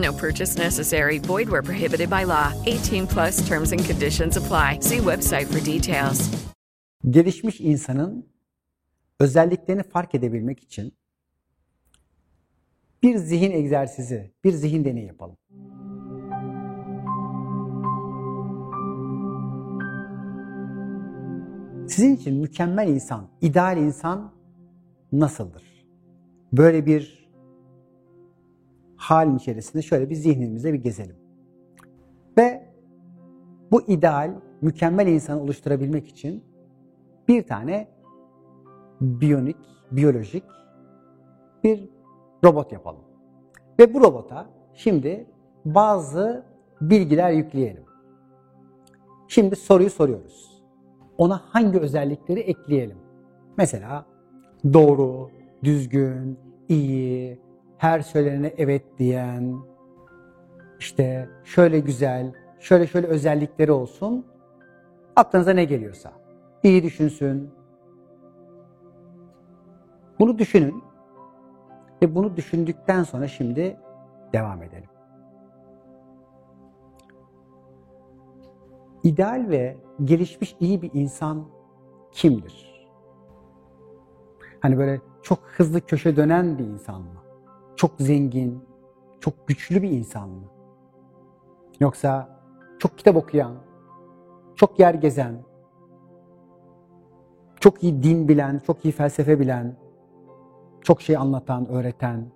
No purchase necessary. Void where prohibited by law. 18 plus terms and conditions apply. See website for details. Gelişmiş insanın özelliklerini fark edebilmek için bir zihin egzersizi, bir zihin deneyi yapalım. Sizin için mükemmel insan, ideal insan nasıldır? Böyle bir halin içerisinde şöyle bir zihnimizde bir gezelim. Ve bu ideal, mükemmel insanı oluşturabilmek için bir tane biyonik, biyolojik bir robot yapalım. Ve bu robota şimdi bazı bilgiler yükleyelim. Şimdi soruyu soruyoruz. Ona hangi özellikleri ekleyelim? Mesela doğru, düzgün, iyi, her söylenene evet diyen, işte şöyle güzel, şöyle şöyle özellikleri olsun. Aklınıza ne geliyorsa. İyi düşünsün. Bunu düşünün. Ve bunu düşündükten sonra şimdi devam edelim. İdeal ve gelişmiş iyi bir insan kimdir? Hani böyle çok hızlı köşe dönen bir insan mı? Çok zengin, çok güçlü bir insan mı? Yoksa çok kitap okuyan, çok yer gezen, çok iyi din bilen, çok iyi felsefe bilen, çok şey anlatan, öğreten,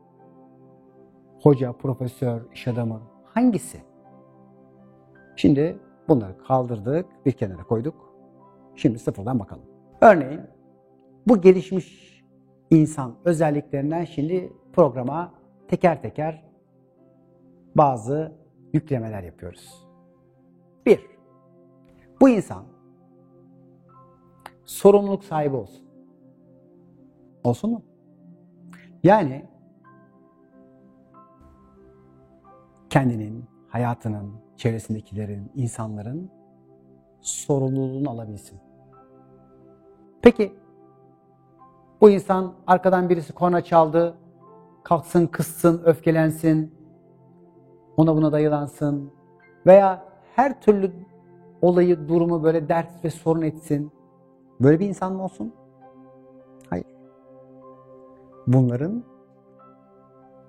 hoca, profesör, iş adamı hangisi? Şimdi bunları kaldırdık, bir kenara koyduk. Şimdi sıfırdan bakalım. Örneğin bu gelişmiş insan özelliklerinden şimdi programa teker teker bazı yüklemeler yapıyoruz. Bir, bu insan sorumluluk sahibi olsun. Olsun mu? Yani kendinin, hayatının, çevresindekilerin, insanların sorumluluğunu alabilsin. Peki bu insan arkadan birisi korna çaldı, kalksın, kızsın, öfkelensin, ona buna dayılansın veya her türlü olayı, durumu böyle dert ve sorun etsin. Böyle bir insan mı olsun? Hayır. Bunların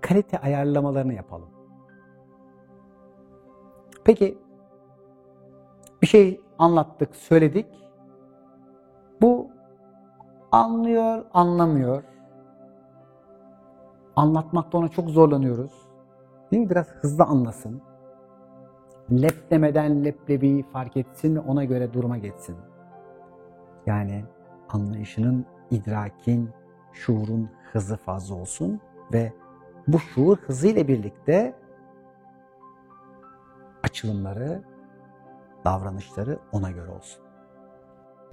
kalite ayarlamalarını yapalım. Peki bir şey anlattık, söyledik. Bu anlıyor, anlamıyor. Anlatmakta ona çok zorlanıyoruz. Değil mi? Biraz hızlı anlasın. Lep demeden leblebi fark etsin ve ona göre duruma geçsin. Yani anlayışının, idrakin, şuurun hızı fazla olsun ve bu şuur hızıyla birlikte açılımları, davranışları ona göre olsun.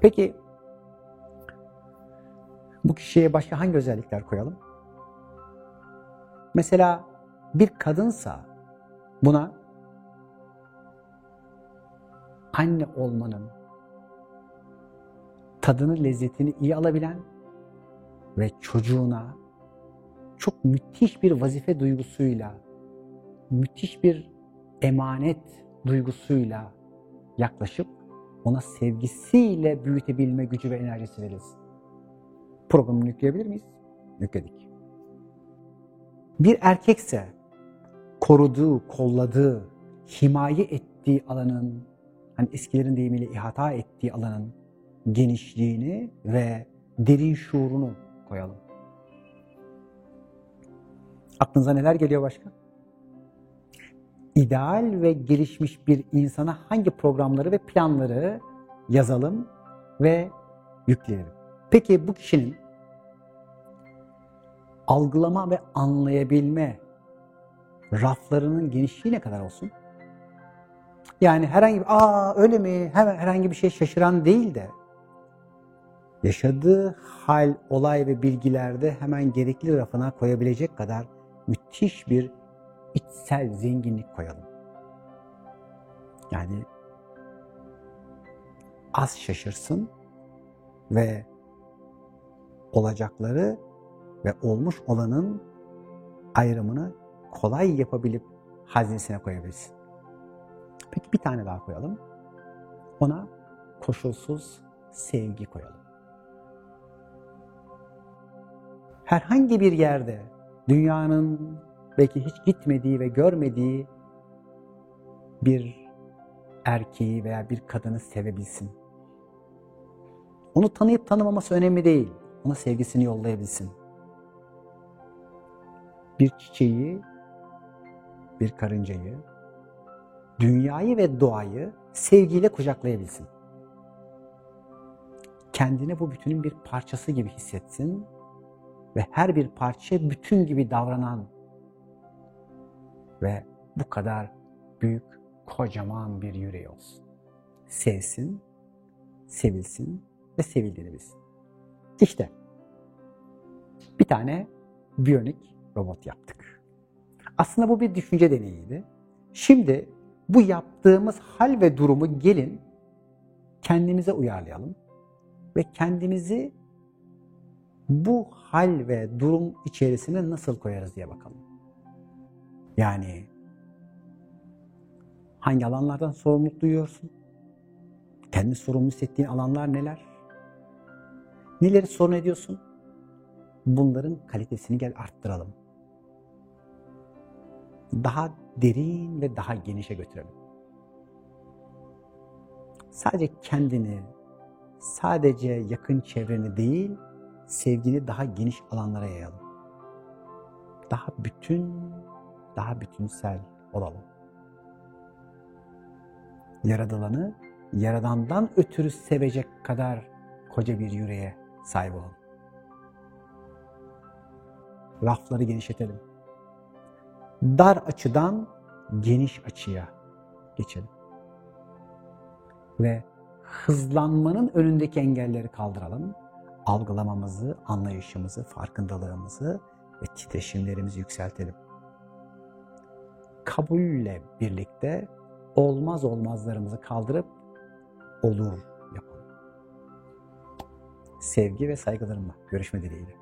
Peki bu kişiye başka hangi özellikler koyalım? Mesela bir kadınsa buna anne olmanın tadını, lezzetini iyi alabilen ve çocuğuna çok müthiş bir vazife duygusuyla, müthiş bir emanet duygusuyla yaklaşıp ona sevgisiyle büyütebilme gücü ve enerjisi verilsin. Programını yükleyebilir miyiz? Yükledik. Bir erkekse koruduğu, kolladığı, himaye ettiği alanın, hani eskilerin deyimiyle ihata ettiği alanın genişliğini ve derin şuurunu koyalım. Aklınıza neler geliyor başka? İdeal ve gelişmiş bir insana hangi programları ve planları yazalım ve yükleyelim. Peki bu kişinin algılama ve anlayabilme raflarının genişliği ne kadar olsun? Yani herhangi bir aa öyle mi hemen herhangi bir şey şaşıran değil de yaşadığı hal, olay ve bilgilerde hemen gerekli rafına koyabilecek kadar müthiş bir içsel zenginlik koyalım. Yani az şaşırsın ve olacakları ve olmuş olanın ayrımını kolay yapabilip hazinesine koyabilsin. Peki bir tane daha koyalım. Ona koşulsuz sevgi koyalım. Herhangi bir yerde dünyanın belki hiç gitmediği ve görmediği bir erkeği veya bir kadını sevebilsin. Onu tanıyıp tanımaması önemli değil. Ona sevgisini yollayabilsin. Bir çiçeği, bir karıncayı, dünyayı ve doğayı sevgiyle kucaklayabilsin. Kendini bu bütünün bir parçası gibi hissetsin ve her bir parça bütün gibi davranan ve bu kadar büyük, kocaman bir yüreği olsun. Sevsin, sevilsin ve sevildiğini bilsin. İşte bir tane biyonik robot yaptık. Aslında bu bir düşünce deneyiydi. Şimdi bu yaptığımız hal ve durumu gelin kendimize uyarlayalım ve kendimizi bu hal ve durum içerisine nasıl koyarız diye bakalım. Yani hangi alanlardan sorumluluk duyuyorsun? Kendi sorumlu hissettiğin alanlar neler? Neleri sorun ediyorsun? Bunların kalitesini gel arttıralım. Daha derin ve daha genişe götürelim. Sadece kendini, sadece yakın çevreni değil, sevgini daha geniş alanlara yayalım. Daha bütün, daha bütünsel olalım. Yaradılanı yaradandan ötürü sevecek kadar koca bir yüreğe sahip olalım. Rafları genişletelim. Dar açıdan geniş açıya geçelim. Ve hızlanmanın önündeki engelleri kaldıralım. Algılamamızı, anlayışımızı, farkındalığımızı ve titreşimlerimizi yükseltelim. Kabulle birlikte olmaz olmazlarımızı kaldırıp olur yapalım. Sevgi ve saygılarımla görüşme dileğiyle.